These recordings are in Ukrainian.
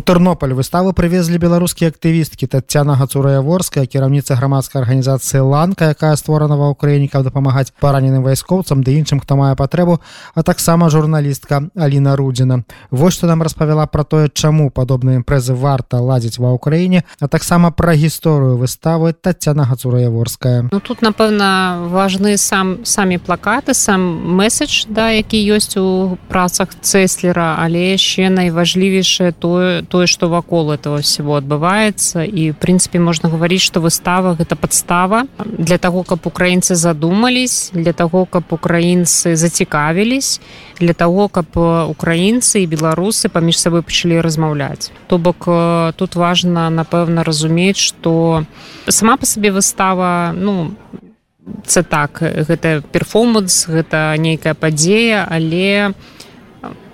Тэрнополь выставу прывезлі беларускія актывісткі Тацяна Гацураяворская, кіраўніца грамадскай арганізацыі ланка, якая створана ва ўкраіне, каб дапамагаць параненым вайскоўцам ды іншым, хто мае патрэбу, а таксама журналістка Аліна Рудзіна. Вось што нам распавяла пра тое, чаму падобныя імпрэзы варта ладзіць ва ўкраіне, а таксама пра гісторыю выставы Тацяна Гацураяворская. Ну тут напэўна важны сам самі плакаты, сам месседж, да, які ёсць у працах цэслера, але яшчэ найважлівейшае тое тое что вакол этого всего адбываецца. І в принципе можна говорить что выстава гэта подстава для того каб украінцы задумались для того каб украінцы зацікавілись для того каб украінцы і беларусы паміж сабой пачалі размаўляць. То бок тут важно напэўна разумець что сама по сабе выстава ну це так гэта перформанс гэта нейкая падзея але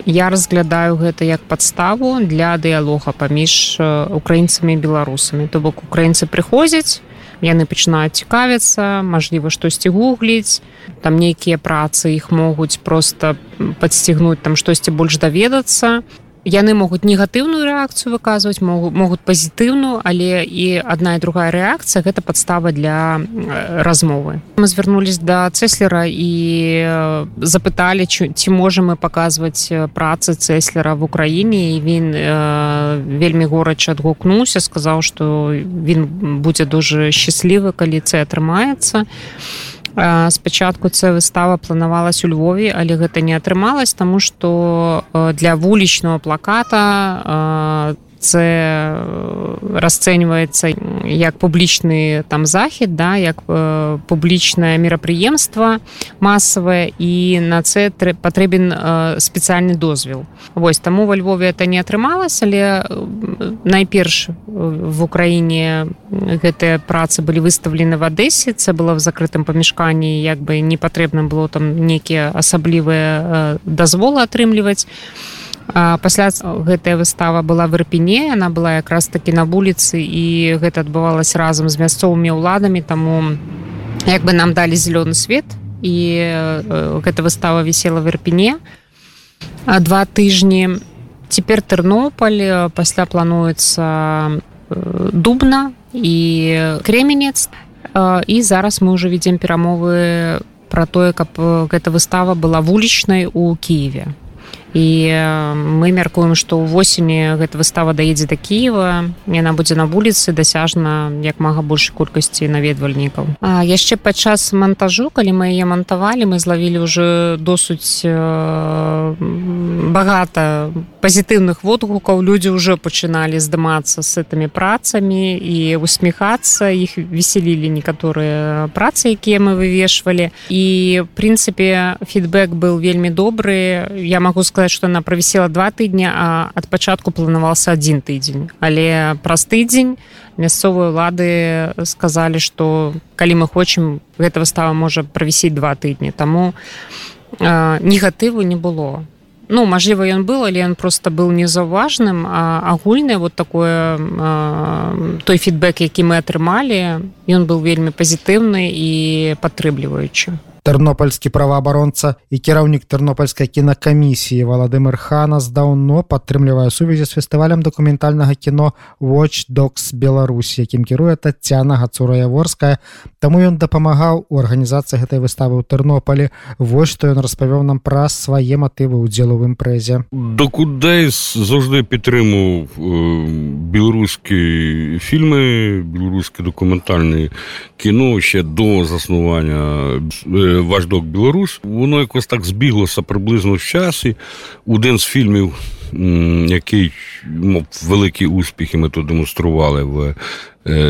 я разглядаю гэта як падставу для дыялога паміж украінцамі беларусамі. То бок украінцы прыходзяць яны пачынаюць цікавіцца мажліва штосьці гугліць там нейкія працы іх могуць просто подсцігнуць там штосьці больш даведацца яны могуць негатыўную рэакцыю выказваць могуць могуць пазітыўную але і адна і другая рэакцыя гэта падстава для размовы. Мы звярнулись да цэслера і запыталі ці можам мы паказваць працы цэслера в Украіне і він э, вельмі горача адгукнуўся сказаў што він будзе дуже счаслівы калі це атрымаецца. і спачатку це выстава планавалась у Львове але гэта не атрымалось тому что для вулічного плаката це расцэньваецца як публічны там захід да як э, публічнае мерапрыемства масавае і на це патрэбен э, спецыяльны дозвел Вось таму во Львове это не атрымалось але найперш в Украіне гэтыя працы былі выставлены в Адэсе це было в закрытым памяшканні як бы не патрэбна было там нейкія асаблівыя дазволы атрымліваць пасля гэтая выстава была в ірпіне она была якраз таки на вуліцы і гэта адбывалось разам з мясцовымі ўладамі таму як бы нам далі зялёны свет і гэта выстава вісела в ірпіне два тыжні цяпер тэрнополь пасля плануецца дубна і кременец. І зараз мы уже ведзем перамовы про тое каб гэта выстава была вулічнай у Киеве і мы мяркуем што ў восені гэта выстава даедзе да Киева яна будзе на вуліцы дасяжна як мага большай колькасці наведвальнікаў. А яшчэ падчас монтажу калі мы яе мантавалі мы злавілі уже досыць багата пазітыўных водгукаў. Людзі ўжо пачыналі здымацца з гэтымі працамі і усміхацца. Іх весялілі некаторыя працы якія мы вывешвалі. І прынцыпе фідбэк был вельмі добры. Я могу сказать сказаць что она правісела два тыдня а ад пачатку планаваўся один тыдзень але праз тыдзень мясцовыя ўлады сказалі что калі мы хочам гэта выстава можа правісіць два тыдні. Таму э, негатыву не было. Ну мажліва ён был але ён просто был незаўважным агульны вот такое э, той фідбэк які мы атрымалі ён был вельмі пазітыўны і падтрымліваючы тэрнопольскі праваабаронца і кіраўнік тэрнопольскай кінакамісіі валадымир ханас даўно падтрымлівае сувязі з фестывалем дакументальнага кіно watch dogs Беларусь якім кіруе Тацяна гацураяворская. Таму ён дапамагаў у арганізацыі гэтай выставы ў тэрнополі. Вось што ён распавёў нам пра свае матывы ўдзелу в імпрэзе докудай заўжды підтриму беларускі фільмы беларускі документальны кіно ще до заснування важдок Білорусь. Воно якось так збіглося приблизно в часі. Один з фільмів, який мав великі успіхи, ми тут демонстрували в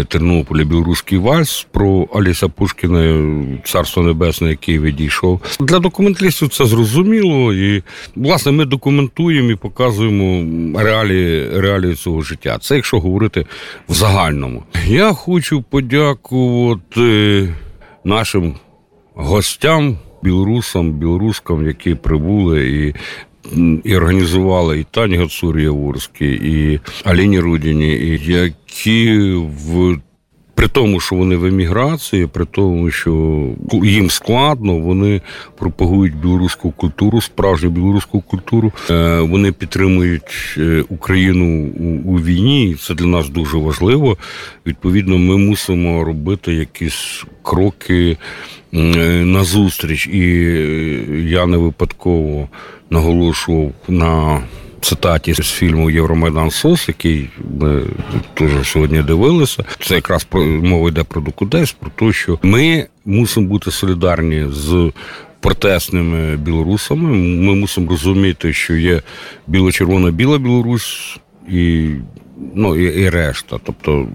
Тернополі білоруський вальс про Аліса Пушкіна, Царство Небесне, який відійшов. Для документалістів це зрозуміло. І, власне, ми документуємо і показуємо реалії, реалії цього життя. Це якщо говорити в загальному. Я хочу подякувати нашим гостям, білорусам, білорускам, які прибули і. І організували і Тані Гацур Яворський, і Аліні Рудіні, і які в при тому, що вони в еміграції, при тому, що їм складно, вони пропагують білоруську культуру, справжню білоруську культуру. Е, вони підтримують е, Україну у війні, це для нас дуже важливо. Відповідно, ми мусимо робити якісь кроки на зустріч. І я не випадково наголошував на цитаті з фільму Євромайдан Сос, який ми теж сьогодні дивилися. Це якраз про мова йде про Докудес, про те, що ми мусимо бути солідарні з. Протесними білорусами ми мусимо розуміти, що є біло-червона біла Білорусь і ну і, і решта. Тобто,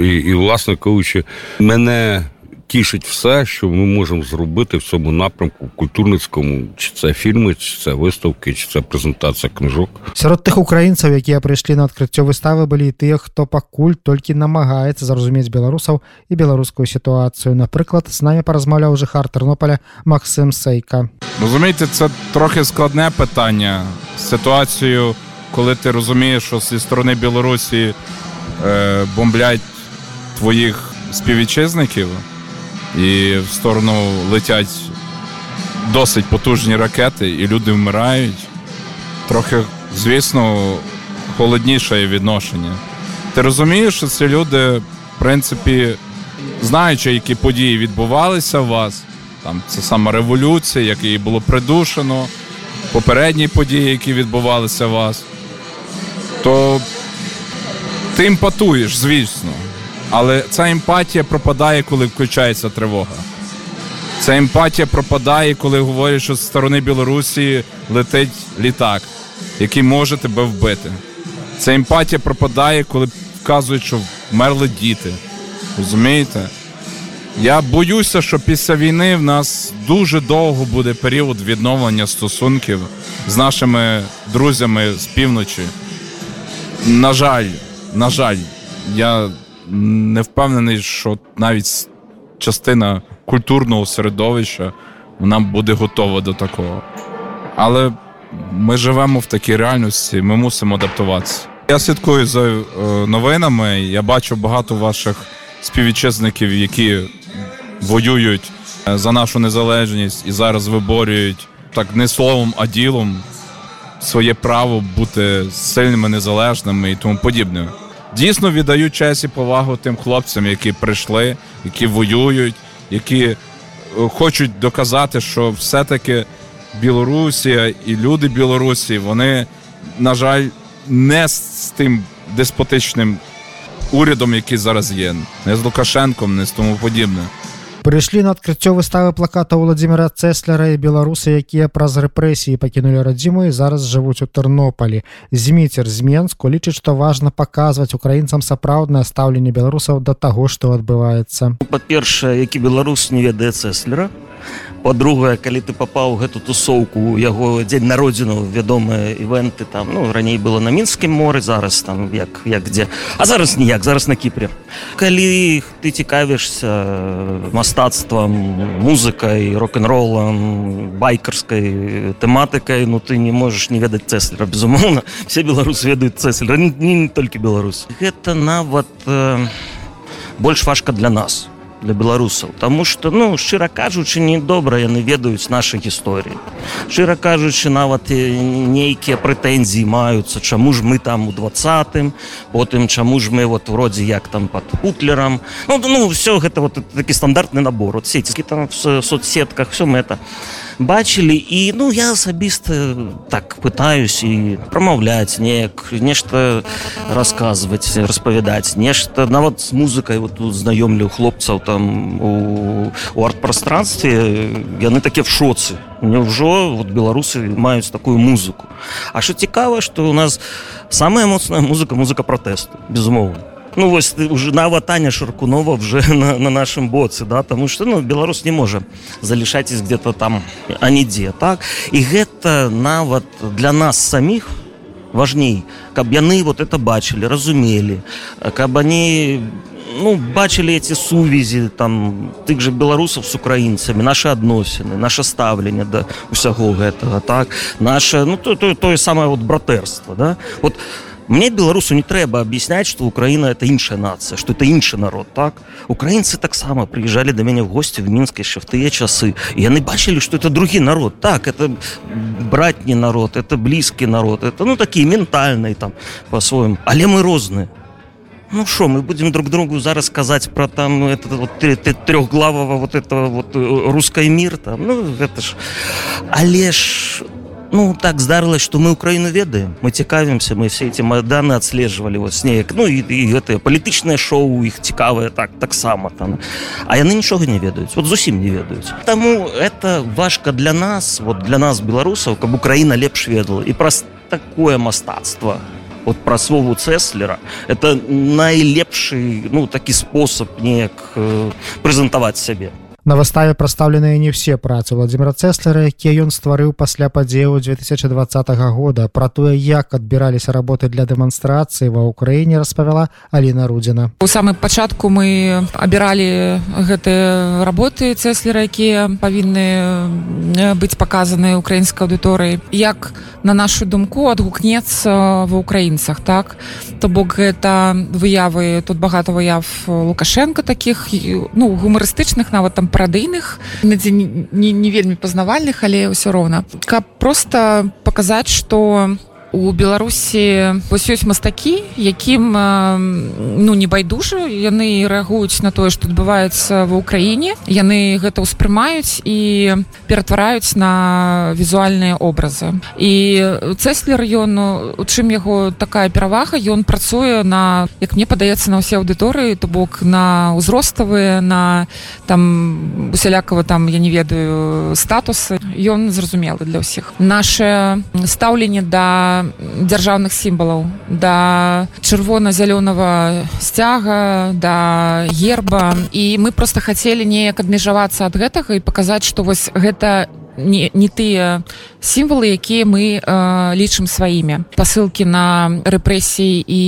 і, і власне кажучи, мене тішить все, що ми можемо зробити в цьому напрямку культурницькому, чи це фільми, чи це виставки, чи це презентація книжок. Сярод тых украінцаў, якія прыйшлі на адкрыццё выставы былі і тыя, хто пакуль толькі намагаецца зразумець беларусаў і беларускую сітуацыю. Напрыклад, з намі паразмаўляў жыхар Тэрнополя Максим Сейка. Розумієте, це трохи складне питання. Ситуацію, коли ти розумієш, що зі сторони Білорусі е, бомблять твоїх співвітчизників і в сторону летять досить потужні ракети, і люди вмирають. Трохи, звісно, холодніше відношення. Ти розумієш, що ці люди, в принципі, знаючи, які події відбувалися у вас, там це саме революція, як її було придушено, попередні події, які відбувалися у вас, то ти імпатуєш, звісно. Але ця емпатія пропадає, коли включається тривога. Ця емпатія пропадає, коли говорять, що з сторони Білорусі летить літак, який може тебе вбити. Ця емпатія пропадає, коли вказують, що вмерли діти. Розумієте? Я боюся, що після війни в нас дуже довго буде період відновлення стосунків з нашими друзями з півночі. На жаль, на жаль, я не впевнений, що навіть частина культурного середовища вона буде готова до такого. Але ми живемо в такій реальності, ми мусимо адаптуватися. Я слідкую за е, новинами. Я бачу багато ваших співвітчизників, які воюють е, за нашу незалежність і зараз виборюють так не словом, а ділом своє право бути сильними, незалежними і тому подібне дійсно віддаю честь і повагу тим хлопцям, які прийшли, які воюють, які е, хочуть доказати, що все-таки Білорусія і люди Білорусі, вони, на жаль, не з тим деспотичним урядом, який зараз є, не з Лукашенком, не з тому подібне. Прыйшлі на адкрыццё выставы плаката Владзіміра Цэсляра і беларусы, якія праз рэпрэсіі пакінулі радзіму і зараз жывуць у Тэрнополі. Зміцер з Менску лічыць, што важна паказваць украінцам сапраўднае стаўленне беларусаў да таго, што адбываецца. Па-першае, які беларус не ведае Цэслера, по-другое калі ты попаў гэту тусоўку яго дзень народзіну вядомыя івенты там ну раней было на мінскім моры зараз там як як дзе а зараз ніяк зараз на кіпре калі ты цікавішся мастацтвам музыкай рок-н-ролам байкарскай тэматыкай ну ты не можаш не ведаць цэслера безумоўна все беларусы ведаюць цэслера не, не толькі беларус гэта нават э, больш важка для нас. у для беларусаў Таму что ну шчыра кажучы недобра яны ведаюць нашай гісторыі шчыра кажучы нават нейкія прэтэнзіі маюцца чаму ж мы там у двадцатым? Потым чаму ж мы вот вроде як там под путлерам ну, ну все гэта вот такі стандартны набор. От сеці там в соцсетках все это бачылі і ну я асабіста так пытаюсь і прамаўляць неяк нешта расказваць распавядаць нешта нават з музыкай вот тут знаёмлю хлопцаў там у, у арт-прастранстве яны такі в шоцы Няўжо вот беларусы маюць такую музыку А що цікава что у нас самая моцная музыка музыка пратэсту безумоўна ну вось уже нават Таня шаркунова вже на, на нашым боцы да тому что ну беларус не можа залішаць где-то там а нідзе так? І гэта нават для нас самих важней. Каб яны вот это бачылі разумелі каб они ну бачылі эти сувязі там тых же беларусаў с украінцамі наши адносіны наше стаўленне да усяго гэтага так? Наше ну то тое самае вот братэрства да? Вот у мне беларусу не трэба аб'ясняць что украина это іншая нация что это іншы народ так? Украінцы таксама приезжали до мяне в гости в мінск яшчэ в тыя часы і яны бачылі что это другі народ. Так это братні народ это блізкі народ это ну такі ментальны там по-своему. Але мы розныя Ну что, мы будем друг другу зараз сказать про там ну, это вот трехглавого вот этого вот э, русский мир там, ну это ж, але ж ну так здарылось что мы украину ведаем мы цікавимся мы все эти майданы отслеживали вот с неяк ну и, и это палітычнае шоу их цікавае так таксама там. А яны нічога не ведаюць вот зусім не ведаюць тому это важко для нас вот для нас беларусаў каб украина лепш ведала. І праз такое мастацтва вот пра слову цеслера это найлепшы ну такі спосаб неяк э, прэзентаваць сябе На выставе прадстаўленыя не ўсе працы владимира цеслера якія ён стварыў пасля падзеяў 2020 года. Пра тое як адбіраліся работы для дэманстрацыі ва ўкраіне распавяла Аліна рудзіна. У самым пачатку мы абіралі гэтыя работы цеслера якія павінны быць паказаны украінскай аўдыторыі. Як на нашу думку адгукнецца ва ўкраінцах так? То бок гэта выявы тут багата выяв лукашенко таких ну гумарыстычных нават там парадыйных недзе не, не, не вельмі пазнавальных але ўсё роўна каб просто паказаць что у беларусі вось ёсць мастакі якім ну не байдужа яны рэагуюць на тое што адбываецца ва ўкраіне. Яны гэта ўспрымаюць і ператвараюць на візуальныя образы. І цеслер ён у чым яго такая перавага ён працуе на як мне падаецца на ўсе аўдыторыі то бок на ўзроставыя на там усялякава там я не ведаю статусы. Ён зразумелы для ўсіх. Наше стаўленне да дзяржаўных сімвалаў да чырвона-зялёнага сцяга да герба. І мы просто хацелі неяк абмежавацца ад гэтага і паказаць што вось гэта не не, не тыя сімвалы якія мы э, лічым сваімі пасылкі на рэпрэсіі і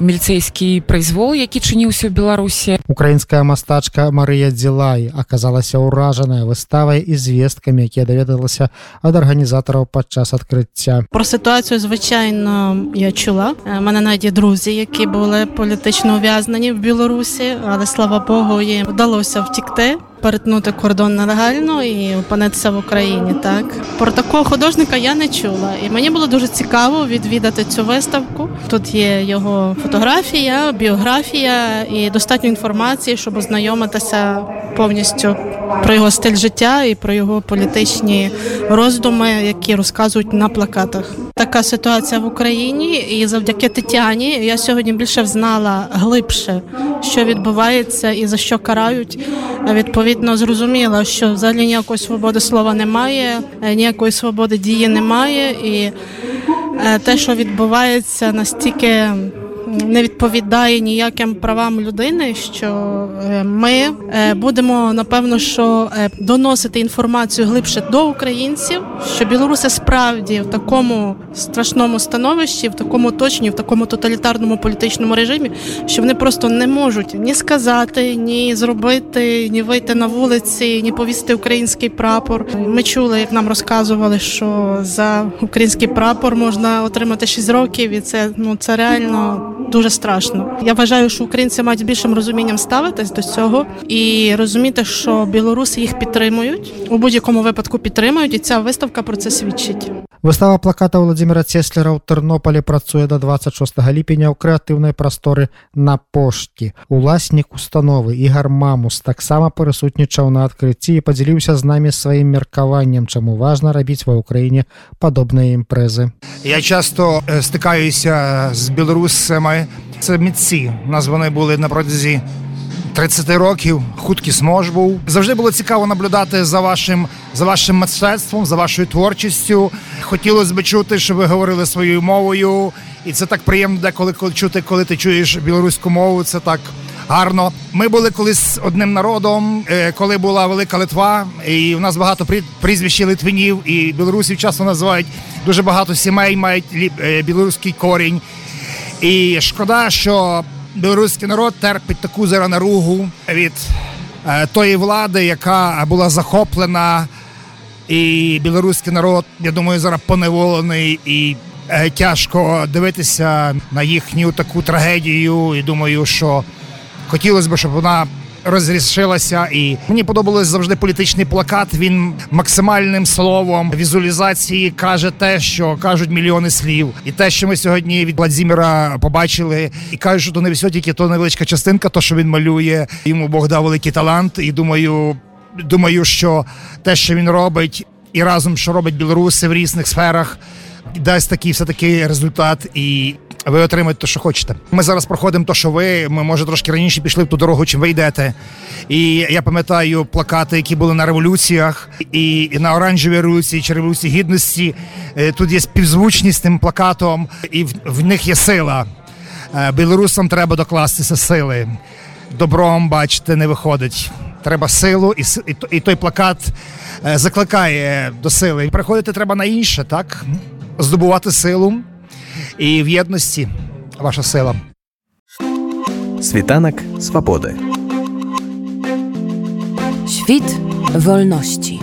міліцэйскі прайзвол які чыніўся ў беларусі украінская мастачка Марыя дзелай аказалася ўражаная выставай і звесткамі якія даведалася ад арганізатараў падчас адкрыцця про сітуацію звычайно я чула мене навіть друзі які були політично ув'язнені в білорусі але слава богу їм вдалося втікти перетнути кордон нелегально і опинитися в Україні. Так про такого художника я не чула, і мені було дуже цікаво відвідати цю виставку. Тут є його фотографія, біографія і достатньо інформації, щоб ознайомитися повністю про його стиль життя і про його політичні роздуми, які розказують на плакатах. Така ситуація в Україні, і завдяки Тетяні я сьогодні більше знала глибше, що відбувається і за що карають. Відповідно, зрозуміла, що взагалі ніякої свободи слова немає, ніякої свободи дії немає, і те, що відбувається, настільки не відповідає ніяким правам людини, що е, ми е, будемо напевно що е, доносити інформацію глибше до українців, що білоруси справді в такому страшному становищі, в такому точні, в такому тоталітарному політичному режимі, що вони просто не можуть ні сказати, ні зробити, ні вийти на вулиці, ні повісти український прапор. Ми чули, як нам розказували, що за український прапор можна отримати 6 років, і це ну це реально дуже страшно. Я вважаю, що українці мають більшим розумінням ставитись до цього і розуміти, що білоруси їх підтримують у будь-якому випадку підтримують, і ця виставка про це свідчить. Выстава плаката Владимира Цеслера ў Тэрнополі працуе до 26 ліпеня ў крэатыўнай прасторы на пошті. Уласнік установы Ігар Мамус таксама прысутнічаў на адкрыцці і падзяліўся з намі сваім меркаваннем, чаму важна рабіць ва ўкраіне падобныя імпрэзы. Я часто стикаюся з білорусами. Це митці. У нас вони були на протязі 30 років хуткі смож був. Завжди було цікаво наблюдати за вашим за вашим мистецтвом, за вашою творчістю. Хотілося б чути, що ви говорили своєю мовою, і це так приємно, деколи коли чути, коли ти чуєш білоруську мову. Це так гарно. Ми були колись одним народом, коли була велика Литва, і у нас багато прізвищ литвинів, і білорусів часто називають дуже багато сімей, мають білоруський корінь. І шкода, що білоруський народ терпить таку зараз наругу від е, тої влади, яка була захоплена, і білоруський народ, я думаю, зараз поневолений і Е, Тяжко дивитися на їхню таку трагедію, і думаю, що хотілося б, щоб вона розрішилася. І мені подобалось завжди політичний плакат. Він максимальним словом візуалізації каже те, що кажуть мільйони слів, і те, що ми сьогодні від Владзіміра побачили, і кажуть, що то не все тільки то невеличка частинка, то що він малює. Йому Бог дав великий талант. І думаю, думаю, що те, що він робить, і разом, що робить білоруси в різних сферах, дасть такий все таки результат, і ви отримаєте те, що хочете. Ми зараз проходимо те, що ви. Ми може трошки раніше пішли в ту дорогу, чим ви йдете. І я пам'ятаю плакати, які були на революціях, і, на оранжевій революції чи революції гідності. Е, Тут є співзвучність з тим плакатом, і в, в них є сила. Е, Білорусам треба докластися сили. Добром, бачите, не виходить. Треба силу, і, і, і той плакат е, закликає до сили. Приходити треба на інше, так? Здобувати силу і в єдності ваша сила. Світанок свободи. Świt wolności.